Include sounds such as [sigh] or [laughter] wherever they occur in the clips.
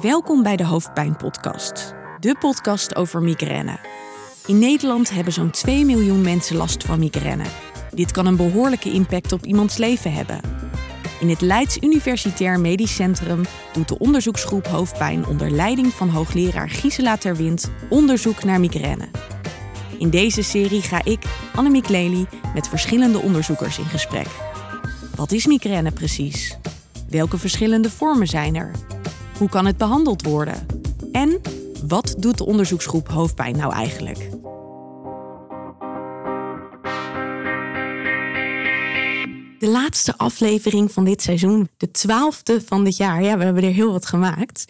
Welkom bij de Hoofdpijn Podcast, de podcast over migraine. In Nederland hebben zo'n 2 miljoen mensen last van migraine. Dit kan een behoorlijke impact op iemands leven hebben. In het Leids Universitair Medisch Centrum doet de onderzoeksgroep Hoofdpijn onder leiding van hoogleraar Gisela Terwind onderzoek naar migraine. In deze serie ga ik, Annemiek Lely, met verschillende onderzoekers in gesprek. Wat is migraine precies? Welke verschillende vormen zijn er? Hoe kan het behandeld worden? En wat doet de onderzoeksgroep hoofdpijn nou eigenlijk? De laatste aflevering van dit seizoen, de twaalfde van dit jaar. Ja, we hebben er heel wat gemaakt.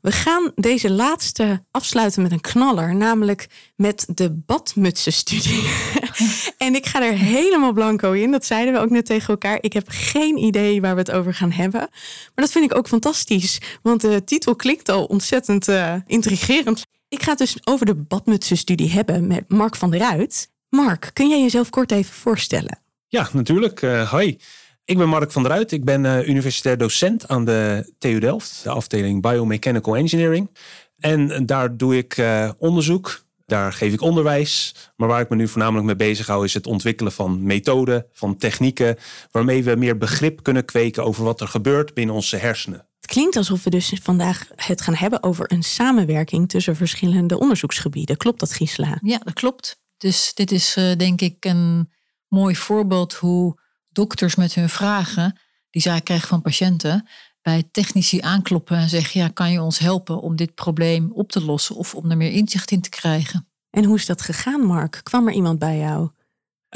We gaan deze laatste afsluiten met een knaller, namelijk met de badmutsenstudie. [laughs] en ik ga er helemaal blanco in. Dat zeiden we ook net tegen elkaar. Ik heb geen idee waar we het over gaan hebben. Maar dat vind ik ook fantastisch, want de titel klinkt al ontzettend uh, intrigerend. Ik ga het dus over de badmutsenstudie hebben met Mark van der Ruit. Mark, kun jij jezelf kort even voorstellen? Ja, natuurlijk. Uh, hoi. Ik ben Mark van der Ruit. Ik ben uh, universitair docent aan de TU Delft, de afdeling Biomechanical Engineering. En daar doe ik uh, onderzoek, daar geef ik onderwijs. Maar waar ik me nu voornamelijk mee bezig hou, is het ontwikkelen van methoden, van technieken, waarmee we meer begrip kunnen kweken over wat er gebeurt binnen onze hersenen. Het klinkt alsof we dus vandaag het gaan hebben over een samenwerking tussen verschillende onderzoeksgebieden. Klopt dat, Gisela? Ja, dat klopt. Dus dit is uh, denk ik een mooi voorbeeld hoe dokters met hun vragen, die zij krijgen van patiënten, bij technici aankloppen en zeggen: ja, kan je ons helpen om dit probleem op te lossen of om er meer inzicht in te krijgen? En hoe is dat gegaan, Mark? Kwam er iemand bij jou?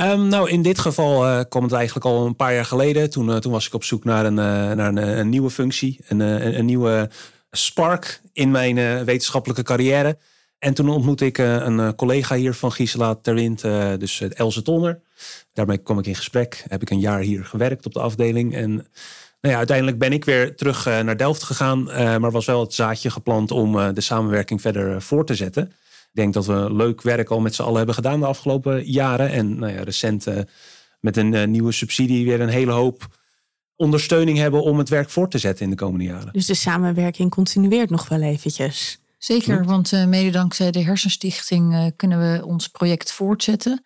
Um, nou, in dit geval uh, kwam het eigenlijk al een paar jaar geleden. Toen, uh, toen was ik op zoek naar een, uh, naar een, een, nieuwe functie, een, een, een nieuwe spark in mijn wetenschappelijke carrière. En toen ontmoette ik een collega hier van Gisela Terwind, dus Elze Tonner. Daarmee kwam ik in gesprek. Heb ik een jaar hier gewerkt op de afdeling. En nou ja, uiteindelijk ben ik weer terug naar Delft gegaan. Maar was wel het zaadje geplant om de samenwerking verder voor te zetten. Ik denk dat we leuk werk al met z'n allen hebben gedaan de afgelopen jaren. En nou ja, recent met een nieuwe subsidie weer een hele hoop ondersteuning hebben om het werk voor te zetten in de komende jaren. Dus de samenwerking continueert nog wel eventjes. Zeker, want mede dankzij de Hersenstichting kunnen we ons project voortzetten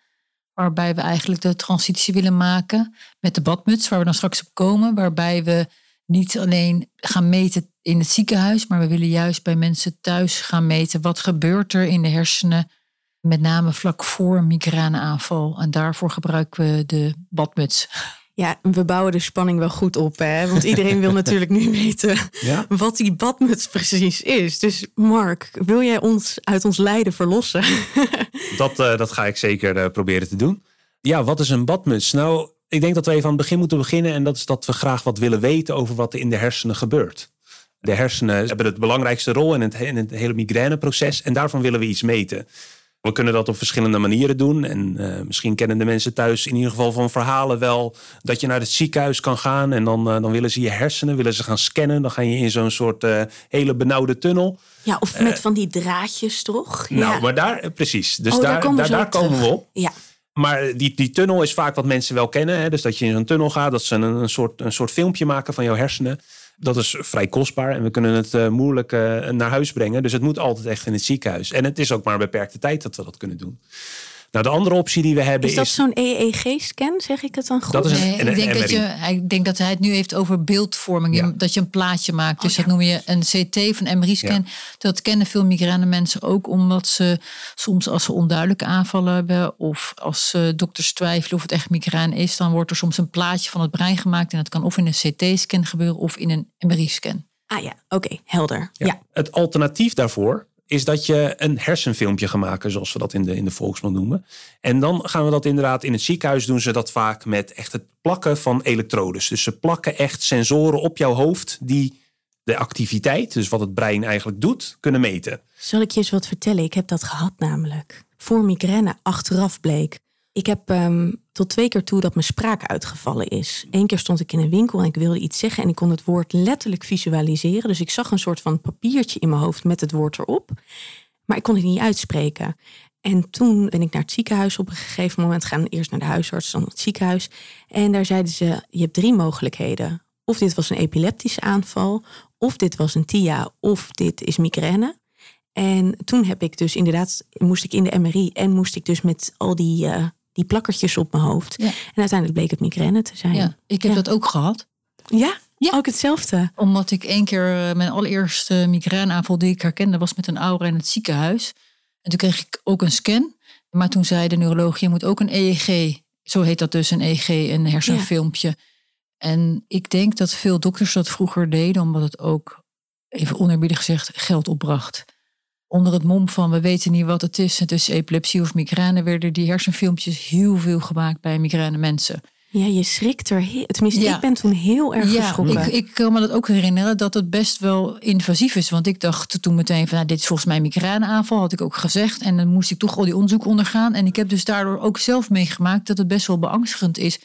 waarbij we eigenlijk de transitie willen maken met de badmuts, waar we dan straks op komen, waarbij we niet alleen gaan meten in het ziekenhuis, maar we willen juist bij mensen thuis gaan meten wat gebeurt er in de hersenen, met name vlak voor een migraineaanval. En daarvoor gebruiken we de badmuts. Ja, we bouwen de spanning wel goed op, hè? Want iedereen wil [laughs] natuurlijk nu weten ja? wat die badmuts precies is. Dus Mark, wil jij ons uit ons lijden verlossen? [laughs] dat, uh, dat ga ik zeker uh, proberen te doen. Ja, wat is een badmuts? Nou, ik denk dat we even aan het begin moeten beginnen. En dat is dat we graag wat willen weten over wat er in de hersenen gebeurt. De hersenen hebben de belangrijkste rol in het, in het hele migraineproces. En daarvan willen we iets meten. We kunnen dat op verschillende manieren doen. En uh, misschien kennen de mensen thuis in ieder geval van verhalen wel dat je naar het ziekenhuis kan gaan. En dan, uh, dan willen ze je hersenen, willen ze gaan scannen. Dan ga je in zo'n soort uh, hele benauwde tunnel. Ja, of met van die draadjes toch? Nou, ja. maar daar, precies. Dus oh, daar, daar, komen, daar, daar komen we op. Ja. Maar die, die tunnel is vaak wat mensen wel kennen. Hè? Dus dat je in zo'n tunnel gaat, dat ze een, een, soort, een soort filmpje maken van jouw hersenen. Dat is vrij kostbaar en we kunnen het uh, moeilijk uh, naar huis brengen. Dus het moet altijd echt in het ziekenhuis. En het is ook maar een beperkte tijd dat we dat kunnen doen. Nou, de andere optie die we hebben is... dat zo'n EEG-scan, zeg ik het dan goed? Dat is een, nee, ik, denk dat je, ik denk dat hij het nu heeft over beeldvorming. Ja. Dat je een plaatje maakt. Dus oh, dat noem je een CT van MRI-scan. Ja. Dat kennen veel migraine mensen ook. Omdat ze soms als ze onduidelijke aanvallen hebben... of als uh, dokters twijfelen of het echt migraine is... dan wordt er soms een plaatje van het brein gemaakt. En dat kan of in een CT-scan gebeuren of in een MRI-scan. Ah ja, oké, okay, helder. Ja. Het alternatief daarvoor is dat je een hersenfilmpje gaat maken, zoals we dat in de, in de volksmond noemen. En dan gaan we dat inderdaad in het ziekenhuis doen ze dat vaak met echt het plakken van elektrodes. Dus ze plakken echt sensoren op jouw hoofd die de activiteit, dus wat het brein eigenlijk doet, kunnen meten. Zal ik je eens wat vertellen? Ik heb dat gehad namelijk. Voor migraine achteraf bleek ik heb um, tot twee keer toe dat mijn spraak uitgevallen is. Eén keer stond ik in een winkel en ik wilde iets zeggen en ik kon het woord letterlijk visualiseren. Dus ik zag een soort van papiertje in mijn hoofd met het woord erop. Maar ik kon het niet uitspreken. En toen ben ik naar het ziekenhuis op een gegeven moment gaan. Eerst naar de huisarts, dan het ziekenhuis. En daar zeiden ze: Je hebt drie mogelijkheden. Of dit was een epileptische aanval, of dit was een TIA of dit is migraine. En toen heb ik dus inderdaad, moest ik in de MRI en moest ik dus met al die, uh, die plakkertjes op mijn hoofd. Ja. En uiteindelijk bleek het migraine te zijn. Ja, ik heb Ja. dat ook gehad. Ja, Ja. ook hetzelfde. Omdat ik één keer eh, mijn allereerste migraineaanval die ik herkende was met een aura in het ziekenhuis. En toen kreeg ik ook een scan. Maar toen zei de neuroloog, je moet ook een EEG. Zo heet dat dus, een EEG, een hersenfilmpje. En ik denk dat veel dokters dat vroeger deden, omdat het ook, even oneerbiedig gezegd, geld opbracht. Onder het mom van we weten niet wat het is, het is epilepsie of migraine, werden die hersenfilmpjes heel veel gemaakt bij migraine mensen. Ja, je schrikt er. Tenminste, Ja. ik ben toen heel erg Ja, geschrokken. ik, ik kan me dat ook herinneren dat het best wel invasief is. Want ik dacht toen meteen van nou, dit is volgens mij een migraineaanval, had ik ook gezegd. En dan moest ik toch al die onderzoek ondergaan. En ik heb dus daardoor ook zelf meegemaakt dat het best wel beangstigend is.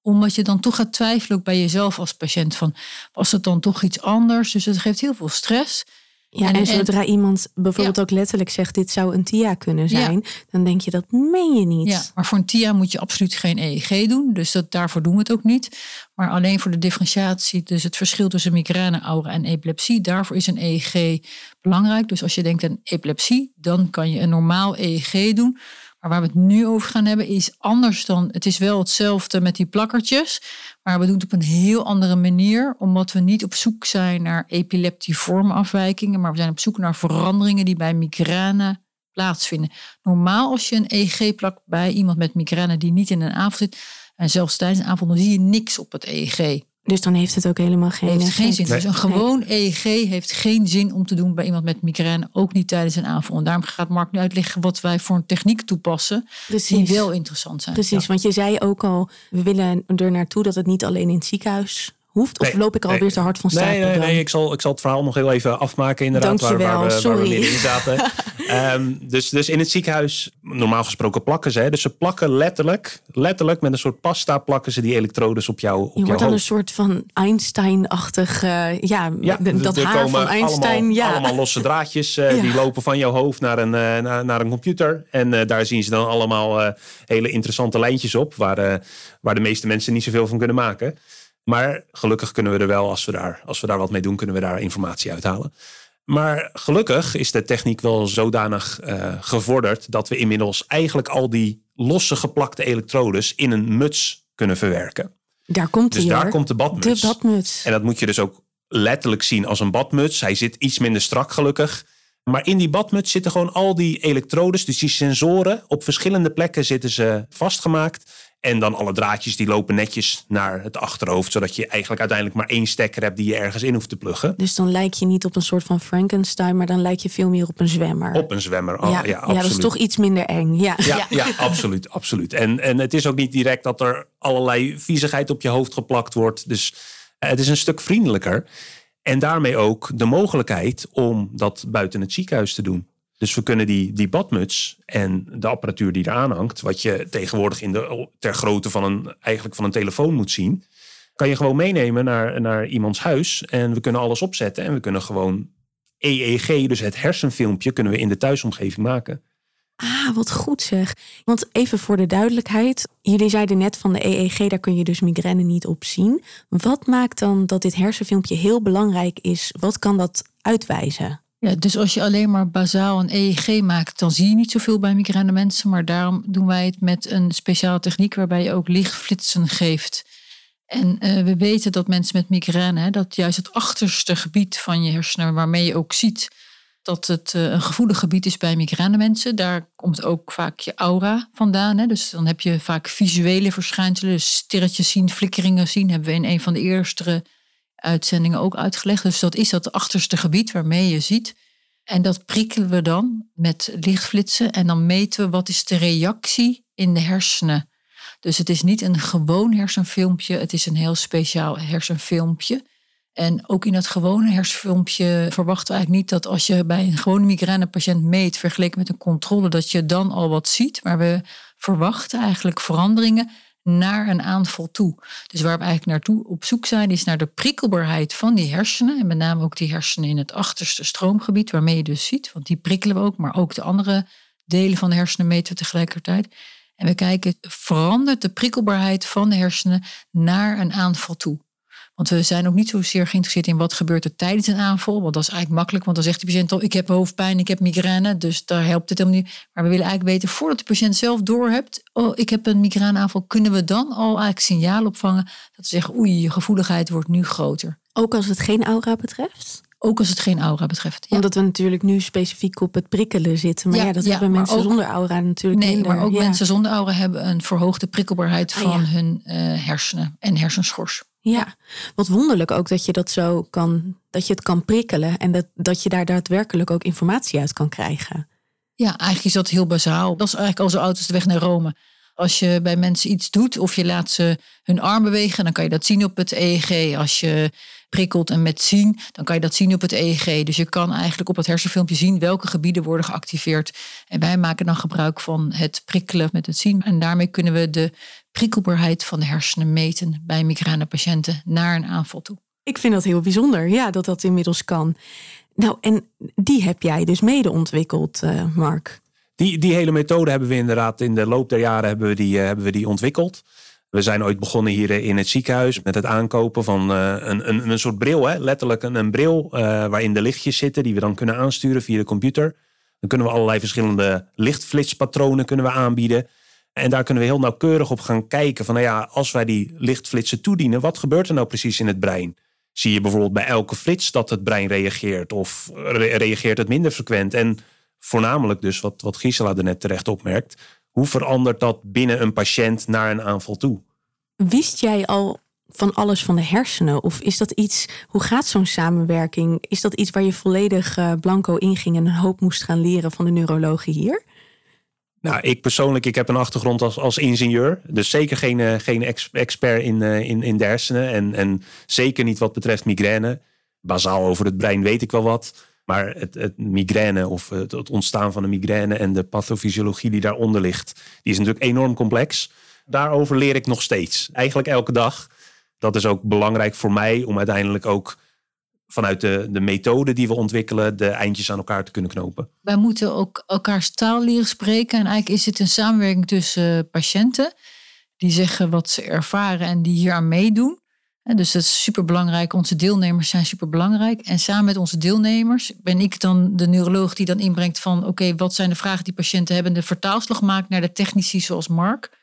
Omdat je dan toch gaat twijfelen ook bij jezelf als patiënt van was het dan toch iets anders? Dus het geeft heel veel stress. Ja, En- en, en- zodra iemand bijvoorbeeld ook letterlijk zegt: dit zou een TIA kunnen zijn, dan denk je dat meen je niet. Ja, maar voor een TIA moet je absoluut geen EEG doen. Dus dat, daarvoor doen we het ook niet. Maar alleen voor de differentiatie, dus het verschil tussen migraine, aura en epilepsie, daarvoor is een EEG belangrijk. Dus als je denkt aan epilepsie, dan kan je een normaal EEG doen. Maar waar we het nu over gaan hebben is anders dan, het is wel hetzelfde met die plakkertjes, maar we doen het op een heel andere manier, omdat we niet op zoek zijn naar epileptiforme afwijkingen, maar we zijn op zoek naar veranderingen die bij migraine plaatsvinden. Normaal als je een EEG plakt bij iemand met migraine die niet in een aanval zit, en zelfs tijdens een aanval, dan zie je niks op het EEG. Dus dan heeft het ook helemaal geen heeft geen effect. zin. Nee. Dus een gewoon EEG heeft geen zin om te doen bij iemand met migraine, ook niet tijdens een aanval. En daarom gaat Mark nu uitleggen wat wij voor een techniek toepassen, die wel interessant zijn. Precies, want je zei ook al, we willen er naartoe dat het niet alleen in het ziekenhuis hoeft. Of Nee, loop ik nee. alweer te hard van stapel? Nee, nee, nee ik, zal, ik zal het verhaal nog heel even afmaken inderdaad. Waar, Dankjewel, waar, we, waar we sorry. middenin zaten. [laughs] Ehm, dus, dus in het ziekenhuis, normaal gesproken plakken ze. Hè, dus ze plakken letterlijk, letterlijk met een soort pasta plakken ze die elektrodes op jou, op Je jouw wordt dan een soort van Einstein-achtig, eh, ja, dat er haar van Einstein. allemaal, ja. allemaal losse draadjes eh, [laughs] Ja. die lopen van jouw hoofd naar een, eh, naar, naar een computer. En daar zien ze dan allemaal hele interessante lijntjes op, waar, waar de meeste mensen niet zoveel van kunnen maken. Maar gelukkig kunnen we er wel, als we daar, als we daar wat mee doen, kunnen we daar informatie uithalen. Maar gelukkig is de techniek wel zodanig eh, gevorderd dat we inmiddels eigenlijk al die losse geplakte elektrodes in een muts kunnen verwerken. Daar komt Dus daar hoor. komt de badmuts. De badmuts. En dat moet je dus ook letterlijk zien als een badmuts. Hij zit iets minder strak gelukkig. Maar in die badmuts zitten gewoon al die elektrodes, dus die sensoren. Op verschillende plekken zitten ze vastgemaakt. En dan alle draadjes die lopen netjes naar het achterhoofd. Zodat je eigenlijk uiteindelijk maar één stekker hebt die je ergens in hoeft te pluggen. Dus dan lijk je niet op een soort van Frankenstein, maar dan lijk je veel meer op een zwemmer. Op een zwemmer. Oh, ja, ja, ja, absoluut. dat is toch iets minder eng. Ja. Ja, ja. absoluut. absoluut. En, en het is ook niet direct dat er allerlei viezigheid op je hoofd geplakt wordt. Dus eh, het is een stuk vriendelijker. En daarmee ook de mogelijkheid om dat buiten het ziekenhuis te doen. Dus we kunnen die, die badmuts en de apparatuur die eraan hangt, wat je tegenwoordig in de, ter grootte van een, eigenlijk van een telefoon moet zien, kan je gewoon meenemen naar, naar iemands huis. En we kunnen alles opzetten en we kunnen gewoon EEG, dus het hersenfilmpje, kunnen we in de thuisomgeving maken. Ah, wat goed zeg. Want even voor de duidelijkheid. Jullie zeiden net van de EEG, daar kun je dus migraine niet op zien. Wat maakt dan dat dit hersenfilmpje heel belangrijk is? Wat kan dat uitwijzen? Ja, dus als je alleen maar bazaal een EEG maakt, dan zie je niet zoveel bij migraine mensen. Maar daarom doen wij het met een speciale techniek waarbij je ook lichtflitsen geeft. En eh, we weten dat mensen met migraine, hè, dat juist het achterste gebied van je hersenen, waarmee je ook ziet dat het eh, een gevoelig gebied is bij migraine mensen. Daar komt ook vaak je aura vandaan. Hè. Dus dan heb je vaak visuele verschijnselen, dus sterretjes zien, flikkeringen zien. Hebben we in een van de eerste uitzendingen ook uitgelegd. Dus dat is dat achterste gebied waarmee je ziet. En dat prikkelen we dan met lichtflitsen. En dan meten we wat is de reactie in de hersenen. Dus het is niet een gewoon hersenfilmpje. Het is een heel speciaal hersenfilmpje. En ook in dat gewone hersenfilmpje verwachten we eigenlijk niet dat als je bij een gewone migrainepatiënt meet, vergeleken met een controle, dat je dan al wat ziet. Maar we verwachten eigenlijk veranderingen naar een aanval toe. Dus waar we eigenlijk naartoe op zoek zijn, is naar de prikkelbaarheid van die hersenen. En met name ook die hersenen in het achterste stroomgebied, waarmee je dus ziet, want die prikkelen we ook, maar ook de andere delen van de hersenen meten we tegelijkertijd. En we kijken, verandert de prikkelbaarheid van de hersenen naar een aanval toe? Want we zijn ook niet zozeer geïnteresseerd in wat gebeurt er tijdens een aanval. Want dat is eigenlijk makkelijk, want dan zegt de patiënt al, ik heb hoofdpijn, ik heb migraine. Dus daar helpt het helemaal niet. Maar we willen eigenlijk weten, voordat de patiënt zelf doorhebt, oh, ik heb een migraineaanval, kunnen we dan al eigenlijk signaal opvangen dat we zeggen, oei, je gevoeligheid wordt nu groter. Ook als het geen aura betreft? Ook als het geen aura betreft. Ja. Omdat we natuurlijk nu specifiek op het prikkelen zitten. Maar ja, dat hebben mensen zonder aura natuurlijk nee, minder. maar ook mensen zonder aura hebben een verhoogde prikkelbaarheid ah, van hun uh, hersenen en hersenschors. Ja, wat wonderlijk ook dat je dat zo kan, dat je het kan prikkelen en dat, dat je daar daadwerkelijk ook informatie uit kan krijgen. Ja, eigenlijk is dat heel bazaal. Dat is eigenlijk al zo oud de weg naar Rome. Als je bij mensen iets doet of je laat ze hun arm bewegen, dan kan je dat zien op het EEG. Als je prikkelt en met zien, dan kan je dat zien op het EEG. Dus je kan eigenlijk op het hersenfilmpje zien welke gebieden worden geactiveerd. En wij maken dan gebruik van het prikkelen met het zien. En daarmee kunnen we de prikkelbaarheid van de hersenen meten bij migrainepatiënten naar een aanval toe. Ik vind dat heel bijzonder, ja, dat dat inmiddels kan. Nou, en die heb jij dus mede ontwikkeld, uh, Mark. Die, die hele methode hebben we inderdaad in de loop der jaren hebben we die, uh, hebben we die ontwikkeld. We zijn ooit begonnen hier in het ziekenhuis met het aankopen van uh, een, een, een soort bril. Hè? Letterlijk een, een bril waarin de lichtjes zitten die we dan kunnen aansturen via de computer. Dan kunnen we allerlei verschillende lichtflitspatronen kunnen we aanbieden. En daar kunnen we heel nauwkeurig op gaan kijken van, nou ja, als wij die lichtflitsen toedienen, wat gebeurt er nou precies in het brein? Zie je bijvoorbeeld bij elke flits dat het brein reageert of reageert het minder frequent? En voornamelijk dus, wat, wat Gisela er net terecht opmerkt, hoe verandert dat binnen een patiënt naar een aanval toe? Wist jij al van alles van de hersenen? Of is dat iets, hoe gaat zo'n samenwerking? Is dat iets waar je volledig uh, blanco inging en een hoop moest gaan leren van de neurologen hier? Nou, ik persoonlijk, ik heb een achtergrond als, als ingenieur. Dus zeker geen, uh, geen expert in, uh, in, in de hersenen. En, en zeker niet wat betreft migraine. Bazaal over het brein weet ik wel wat. Maar het, het migraine of het, het, ontstaan van de migraine en de pathofysiologie die daaronder ligt, die is natuurlijk enorm complex. Daarover leer ik nog steeds. Eigenlijk elke dag. Dat is ook belangrijk voor mij om uiteindelijk ook vanuit de, de methode die we ontwikkelen, de eindjes aan elkaar te kunnen knopen. Wij moeten ook elkaars taal leren spreken. En eigenlijk is het een samenwerking tussen eh, patiënten die zeggen wat ze ervaren en die hier aan meedoen. En dus dat is super belangrijk. Onze deelnemers zijn super belangrijk. En samen met onze deelnemers ben ik dan de neuroloog die dan inbrengt van oké, wat zijn de vragen die patiënten hebben, de vertaalslag maakt naar de technici zoals Mark.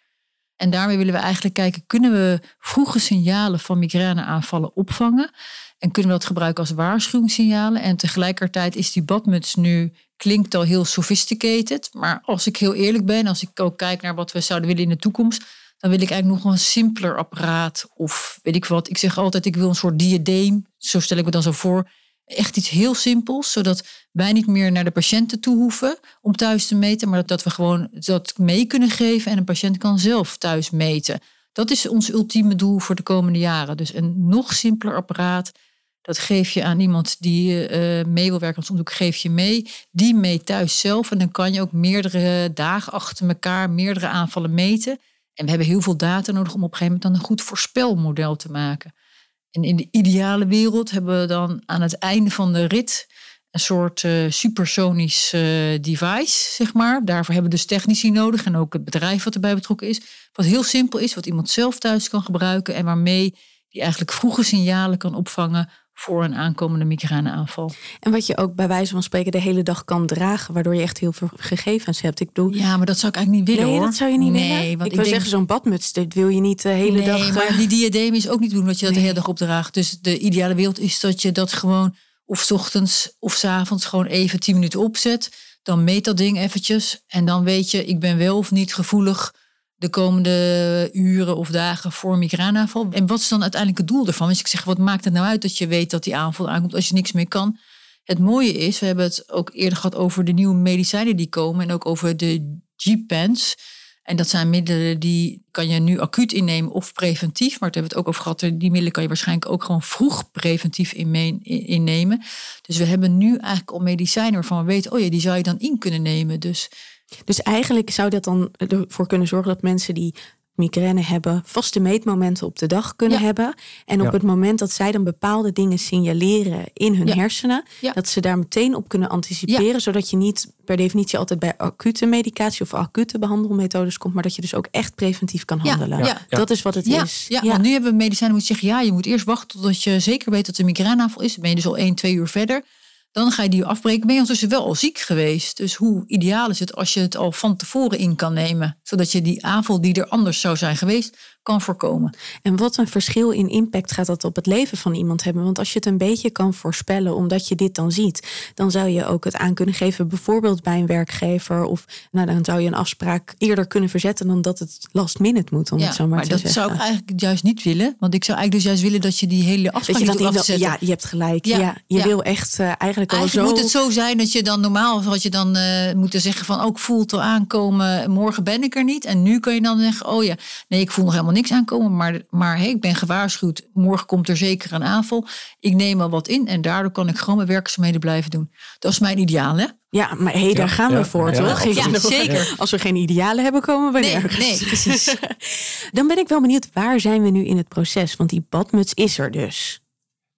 En daarmee willen we eigenlijk kijken, kunnen we vroege signalen van migraineaanvallen opvangen? En kunnen we dat gebruiken als waarschuwingssignalen? En tegelijkertijd is die badmuts nu, klinkt al heel sophisticated. Maar als ik heel eerlijk ben, als ik ook kijk naar wat we zouden willen in de toekomst, dan wil ik eigenlijk nog een simpeler apparaat. Of weet ik wat. Ik zeg altijd, ik wil een soort diadeem. Zo stel ik me dan zo voor. Echt iets heel simpels, zodat wij niet meer naar de patiënten toe hoeven om thuis te meten, maar dat we gewoon dat mee kunnen geven en een patiënt kan zelf thuis meten. Dat is ons ultieme doel voor de komende jaren. Dus een nog simpeler apparaat dat geef je aan iemand die uh, mee wil werken als onderzoek, geef je mee. Die mee thuis zelf. En dan kan je ook meerdere dagen achter elkaar meerdere aanvallen meten. En we hebben heel veel data nodig om op een gegeven moment dan een goed voorspelmodel te maken. En in de ideale wereld hebben we dan aan het einde van de rit een soort uh, supersonisch uh, device, zeg maar. Daarvoor hebben we dus technici nodig en ook het bedrijf wat erbij betrokken is. Wat heel simpel is, wat iemand zelf thuis kan gebruiken en waarmee die eigenlijk vroege signalen kan opvangen voor een aankomende migraineaanval. En wat je ook bij wijze van spreken de hele dag kan dragen, waardoor je echt heel veel gegevens hebt. Ik bedoel, ja, maar dat zou ik eigenlijk niet willen nee, hoor. dat zou je niet nee, willen. Want ik, wil zeggen, zo'n badmuts, dit wil je niet de hele nee, dag. Maar die diadeem is ook niet doen wat je dat de hele dag opdraagt. Dus de ideale wereld is dat je dat gewoon of s ochtends of s avonds gewoon even tien minuten opzet. Dan meet dat ding eventjes. En dan weet je, ik ben wel of niet gevoelig de komende uren of dagen voor een migraineaanval. En wat is dan uiteindelijk het doel ervan? Dus ik zeg, wat maakt het nou uit dat je weet dat die aanval aankomt als je niks meer kan? Het mooie is, we hebben het ook eerder gehad over de nieuwe medicijnen die komen en ook over de G-pens. En dat zijn middelen die kan je nu acuut innemen of preventief. Maar daar hebben we het ook over gehad. Die middelen kan je waarschijnlijk ook gewoon vroeg preventief innemen. Dus we hebben nu eigenlijk al medicijnen waarvan we weten, oh ja, die zou je dan in kunnen nemen. Dus dus eigenlijk zou dat dan ervoor kunnen zorgen dat mensen die migraine hebben, vaste meetmomenten op de dag kunnen Ja. hebben. En op Ja. het moment dat zij dan bepaalde dingen signaleren in hun Ja. hersenen, Ja. dat ze daar meteen op kunnen anticiperen, zodat je niet per definitie altijd bij acute medicatie of acute behandelmethodes komt, maar dat je dus ook echt preventief kan handelen. ja. Dat is wat het Ja, is. ja, want nu hebben we medicijnen moet je zeggen, ja, je moet eerst wachten totdat je zeker weet dat er migraineaanval is. Dan ben je dus al 1, 2 uur verder. Dan ga je die afbreken. Ben je ondertussen wel al ziek geweest. Dus hoe ideaal is het als je het al van tevoren in kan nemen. Zodat je die aanval die er anders zou zijn geweest, kan voorkomen. En wat een verschil in impact gaat dat op het leven van iemand hebben. Want als je het een beetje kan voorspellen, omdat je dit dan ziet, dan zou je ook het aan kunnen geven, bijvoorbeeld bij een werkgever. Of nou, dan zou je een afspraak eerder kunnen verzetten dan dat het last minute moet, om het zo maar, maar te dat zeggen. zou ik eigenlijk juist niet willen. Want ik zou eigenlijk dus juist willen dat je die hele afspraak dat je dat niet wil- ja, je hebt gelijk. Ja, Ja, je ja. wil echt eh, eigenlijk al Eigenlijk zo. moet het zo zijn dat je dan normaal had je dan eh, moeten zeggen van ook voelt al aankomen, morgen ben ik er niet. En nu kun je dan zeggen, oh ja, nee, ik voel nog helemaal niks aankomen, maar, maar hey, ik ben gewaarschuwd, morgen komt er zeker een aanval. Ik neem al wat in en daardoor kan ik gewoon mijn werkzaamheden blijven doen. Dat is mijn ideaal, hè? Ja, maar hey, daar Ja, gaan ja, we voor, ja, toch? Ja, zeker. Als we geen idealen hebben, komen we Nee, nergens. nee, precies. [laughs] Dan ben ik wel benieuwd, waar zijn we nu in het proces? Want die badmuts is er dus.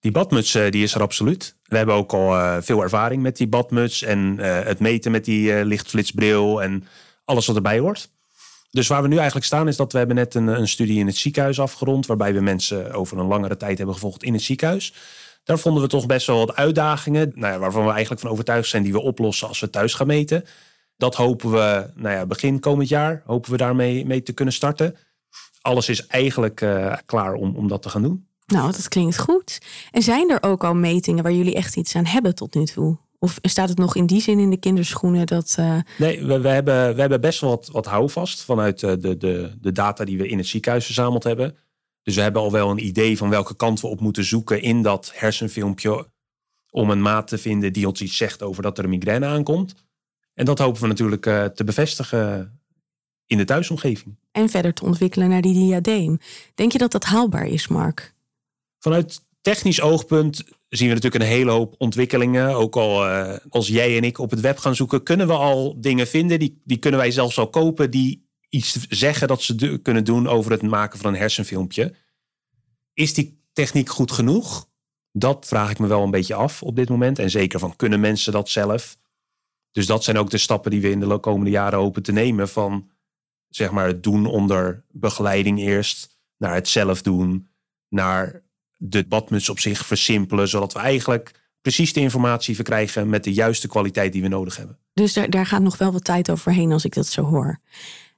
Die badmuts eh, die is er absoluut. We hebben ook al eh, veel ervaring met die badmuts en eh, het meten met die lichtflitsbril en alles wat erbij hoort. Dus waar we nu eigenlijk staan is dat we hebben net een, een studie in het ziekenhuis afgerond, waarbij we mensen over een langere tijd hebben gevolgd in het ziekenhuis. Daar vonden we toch best wel wat uitdagingen, nou ja, waarvan we eigenlijk van overtuigd zijn die we oplossen als we thuis gaan meten. Dat hopen we, nou ja, begin komend jaar hopen we daarmee mee te kunnen starten. Alles is eigenlijk eh, klaar om, om dat te gaan doen. Nou, dat klinkt goed. En zijn er ook al metingen waar jullie echt iets aan hebben tot nu toe? Of staat het nog in die zin in de kinderschoenen dat... eh, Nee, we, we, hebben, we hebben best wel wat, wat houvast vanuit eh, de, de, de data die we in het ziekenhuis verzameld hebben. Dus we hebben al wel een idee van welke kant we op moeten zoeken in dat hersenfilmpje. Om een maat te vinden die ons iets zegt over dat er een migraine aankomt. En dat hopen we natuurlijk eh, te bevestigen in de thuisomgeving. en verder te ontwikkelen naar die diadeem. Denk je dat dat haalbaar is, Mark? Vanuit technisch oogpunt zien we natuurlijk een hele hoop ontwikkelingen. Ook al eh, als jij en ik op het web gaan zoeken, kunnen we al dingen vinden. Die, die kunnen wij zelfs al kopen die iets zeggen dat ze kunnen doen over het maken van een hersenfilmpje. Is die techniek goed genoeg? Dat vraag ik me wel een beetje af op dit moment. En zeker van kunnen mensen dat zelf? Dus dat zijn ook de stappen die we in de komende jaren hopen te nemen. Van zeg maar het doen onder begeleiding eerst, naar het zelf doen, naar de badmuts op zich versimpelen, zodat we eigenlijk precies de informatie verkrijgen met de juiste kwaliteit die we nodig hebben. Dus daar, daar gaat nog wel wat tijd overheen als ik dat zo hoor.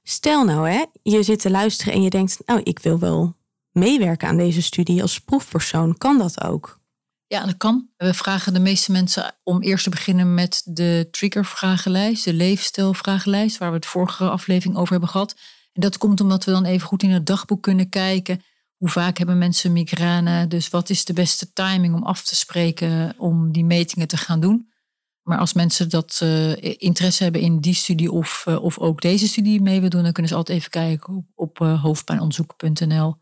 Stel nou, hè, je zit te luisteren en je denkt, nou, ik wil wel meewerken aan deze studie als proefpersoon. Kan dat ook? Ja, dat kan. We vragen de meeste mensen om eerst te beginnen met de triggervragenlijst, de leefstijlvragenlijst, waar we het vorige aflevering over hebben gehad. En dat komt omdat we dan even goed in het dagboek kunnen kijken. Hoe vaak hebben mensen migraine? Dus wat is de beste timing om af te spreken om die metingen te gaan doen? Maar als mensen dat eh, interesse hebben in die studie of, eh, of ook deze studie mee willen doen, dan kunnen ze altijd even kijken op, op eh, hoofdpijnonderzoek.nl.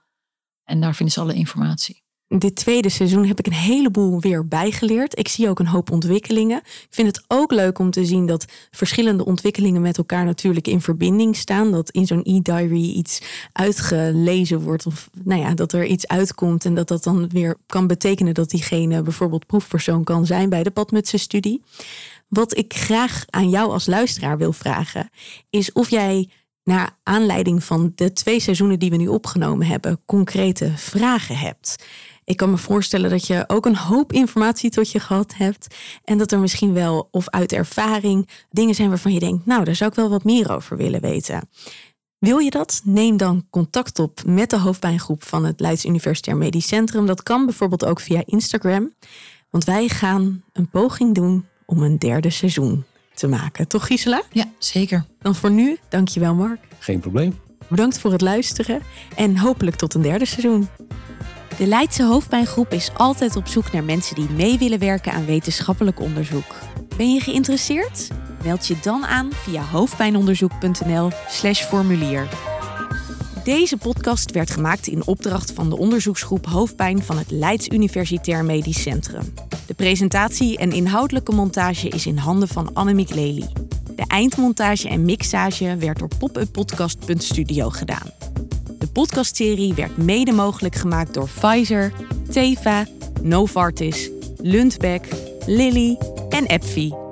En daar vinden ze alle informatie. Dit tweede seizoen heb ik een heleboel weer bijgeleerd. Ik zie ook een hoop ontwikkelingen. Ik vind het ook leuk om te zien dat verschillende ontwikkelingen met elkaar natuurlijk in verbinding staan. Dat in zo'n e-diary iets uitgelezen wordt of nou ja, dat er iets uitkomt en dat dat dan weer kan betekenen dat diegene bijvoorbeeld proefpersoon kan zijn bij de padmutsenstudie. Wat ik graag aan jou als luisteraar wil vragen is of jij naar aanleiding van de twee seizoenen die we nu opgenomen hebben, concrete vragen hebt. Ik kan me voorstellen dat je ook een hoop informatie tot je gehad hebt. En dat er misschien wel, of uit ervaring, dingen zijn waarvan je denkt, nou, daar zou ik wel wat meer over willen weten. Wil je dat? Neem dan contact op met de hoofdpijngroep van het Leids Universitair Medisch Centrum. Dat kan bijvoorbeeld ook via Instagram. Want wij gaan een poging doen om een derde seizoen te maken. Toch Gisela? Ja, zeker. Dan voor nu, dankjewel Mark. Geen probleem. Bedankt voor het luisteren en hopelijk tot een derde seizoen. De Leidse hoofdpijngroep is altijd op zoek naar mensen die mee willen werken aan wetenschappelijk onderzoek. Ben je geïnteresseerd? Meld je dan aan via hoofdpijnonderzoek.nl/slash formulier. Deze podcast werd gemaakt in opdracht van de onderzoeksgroep Hoofdpijn van het Leids Universitair Medisch Centrum. De presentatie en inhoudelijke montage is in handen van Annemiek Lely. De eindmontage en mixage werd door popuppodcast.studio gedaan. podcastserie werd mede mogelijk gemaakt door Pfizer, Teva, Novartis, Lundbeck, Lilly en AbbVie.